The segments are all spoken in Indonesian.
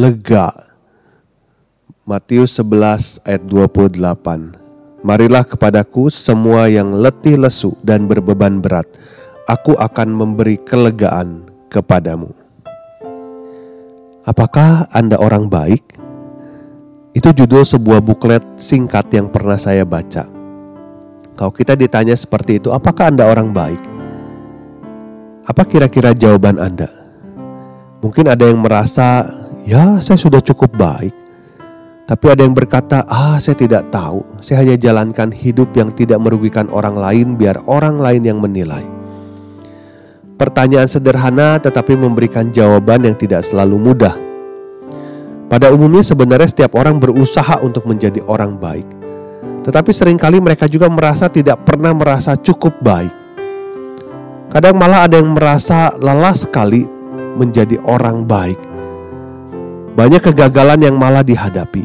Lega. Matius 11 ayat 28. Marilah kepadaku semua yang letih lesu dan berbeban berat. Aku akan memberi kelegaan kepadamu. Apakah Anda orang baik? Itu judul sebuah buklet singkat yang pernah saya baca. Kalau kita ditanya seperti itu, apakah Anda orang baik? Apa kira-kira jawaban Anda? Mungkin ada yang merasa ya saya sudah cukup baik. Tapi ada yang berkata, ah saya tidak tahu, saya hanya jalankan hidup yang tidak merugikan orang lain biar orang lain yang menilai. Pertanyaan sederhana tetapi memberikan jawaban yang tidak selalu mudah. Pada umumnya sebenarnya setiap orang berusaha untuk menjadi orang baik. Tetapi sering kali mereka juga merasa tidak pernah merasa cukup baik. Kadang malah ada yang merasa lelah sekali menjadi orang baik banyak kegagalan yang malah dihadapi.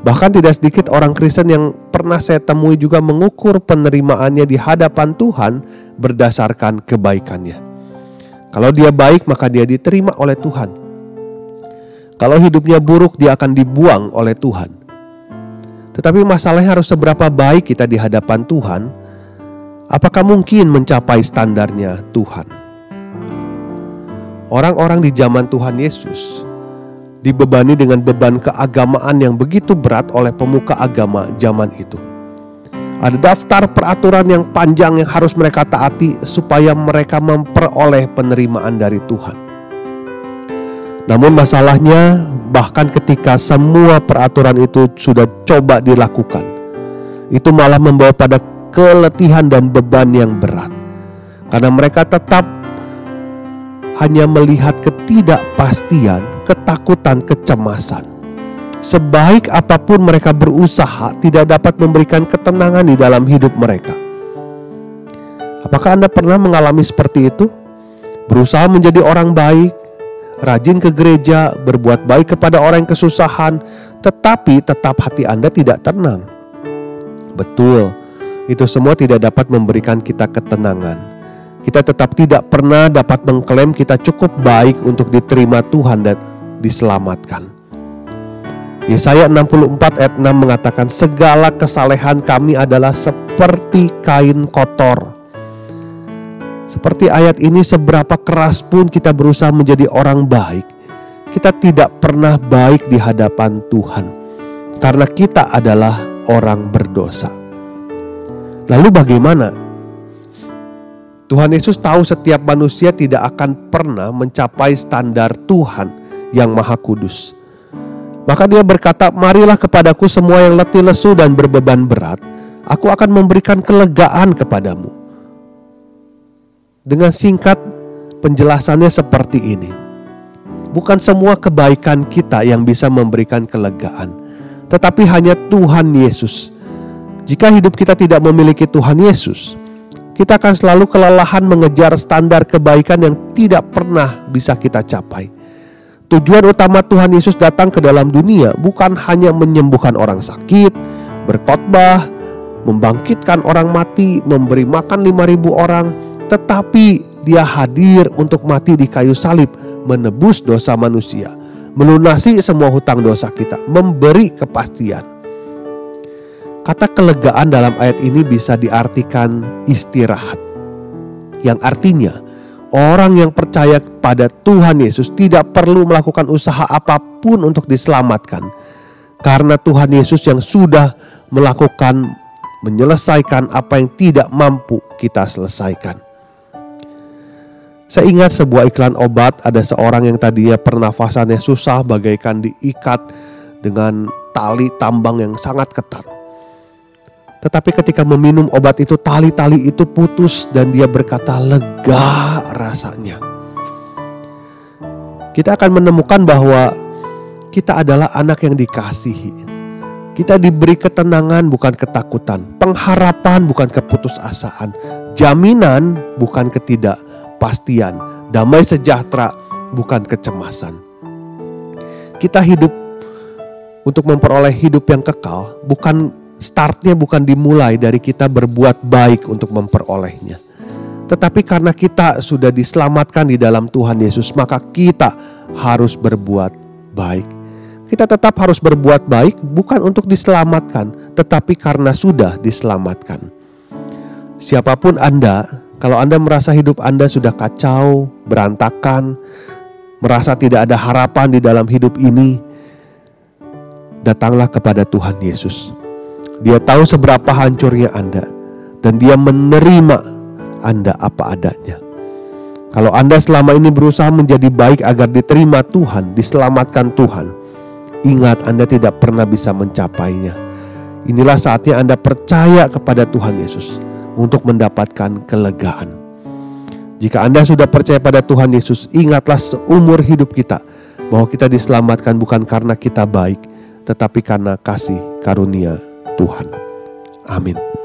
Bahkan tidak sedikit orang Kristen yang pernah saya temui juga mengukur penerimaannya di hadapan Tuhan berdasarkan kebaikannya. Kalau dia baik maka dia diterima oleh Tuhan. Kalau hidupnya buruk dia akan dibuang oleh Tuhan. Tetapi masalahnya harus seberapa baik kita di hadapan Tuhan, apakah mungkin mencapai standarnya Tuhan? Orang-orang di zaman Tuhan Yesus dibebani dengan beban keagamaan yang begitu berat oleh pemuka agama zaman itu. Ada daftar peraturan yang panjang yang harus mereka taati supaya mereka memperoleh penerimaan dari Tuhan. Namun masalahnya bahkan ketika semua peraturan itu sudah coba dilakukan, itu malah membawa pada keletihan dan beban yang berat. Karena mereka tetap hanya melihat ketidakpastian ketakutan, kecemasan. Sebaik apa pun mereka berusaha, tidak dapat memberikan ketenangan di dalam hidup mereka. Apakah Anda pernah mengalami seperti itu? Berusaha menjadi orang baik, rajin ke gereja, berbuat baik kepada orang yang kesusahan, tetapi tetap hati Anda tidak tenang. Betul, itu semua tidak dapat memberikan kita ketenangan. Kita tetap tidak pernah dapat mengklaim kita cukup baik untuk diterima Tuhan dan diselamatkan. Yesaya 64 ayat 6 mengatakan segala kesalehan kami adalah seperti kain kotor. Seperti ayat ini seberapa keras pun kita berusaha menjadi orang baik, kita tidak pernah baik di hadapan Tuhan. Karena kita adalah orang berdosa. Lalu bagaimana? Tuhan Yesus tahu setiap manusia tidak akan pernah mencapai standar Tuhan yang maha kudus. Maka dia berkata, marilah kepadaku semua yang letih lesu dan berbeban berat, aku akan memberikan kelegaan kepadamu. Dengan singkat penjelasannya seperti ini. Bukan semua kebaikan kita yang bisa memberikan kelegaan, tetapi hanya Tuhan Yesus. Jika hidup kita tidak memiliki Tuhan Yesus, kita akan selalu kelelahan mengejar standar kebaikan yang tidak pernah bisa kita capai. Tujuan utama Tuhan Yesus datang ke dalam dunia bukan hanya menyembuhkan orang sakit, berkhotbah, membangkitkan orang mati, memberi makan 5000 orang, tetapi dia hadir untuk mati di kayu salib, menebus dosa manusia, melunasi semua hutang dosa kita, memberi kepastian. Kata kelegaan dalam ayat ini bisa diartikan istirahat. Yang artinya, Orang yang percaya pada Tuhan Yesus tidak perlu melakukan usaha apa pun untuk diselamatkan. Karena Tuhan Yesus yang sudah melakukan menyelesaikan apa yang tidak mampu kita selesaikan. Saya ingat sebuah iklan obat ada seorang yang tadinya pernafasannya susah bagaikan diikat dengan tali tambang yang sangat ketat. Tetapi ketika meminum obat itu tali-tali itu putus dan dia berkata lega rasanya. Kita akan menemukan bahwa kita adalah anak yang dikasihi. Kita diberi ketenangan bukan ketakutan, pengharapan bukan keputusasaan, jaminan bukan ketidakpastian, damai sejahtera bukan kecemasan. Kita hidup untuk memperoleh hidup yang kekal, bukan startnya bukan dimulai dari kita berbuat baik untuk memperolehnya. Tetapi karena kita sudah diselamatkan di dalam Tuhan Yesus, maka kita harus berbuat baik. Kita tetap harus berbuat baik bukan untuk diselamatkan, tetapi karena sudah diselamatkan. Siapa pun Anda, kalau Anda merasa hidup Anda sudah kacau, berantakan, merasa tidak ada harapan di dalam hidup ini, datanglah kepada Tuhan Yesus. Dia tahu seberapa hancurnya Anda dan dia menerima Anda apa adanya. Kalau Anda selama ini berusaha menjadi baik agar diterima Tuhan, diselamatkan Tuhan, ingat Anda tidak pernah bisa mencapainya. Inilah saatnya Anda percaya kepada Tuhan Yesus untuk mendapatkan kelegaan. Jika Anda sudah percaya pada Tuhan Yesus, ingatlah seumur hidup kita bahwa kita diselamatkan bukan karena kita baik, tetapi karena kasih karunia Tuhan. Amin.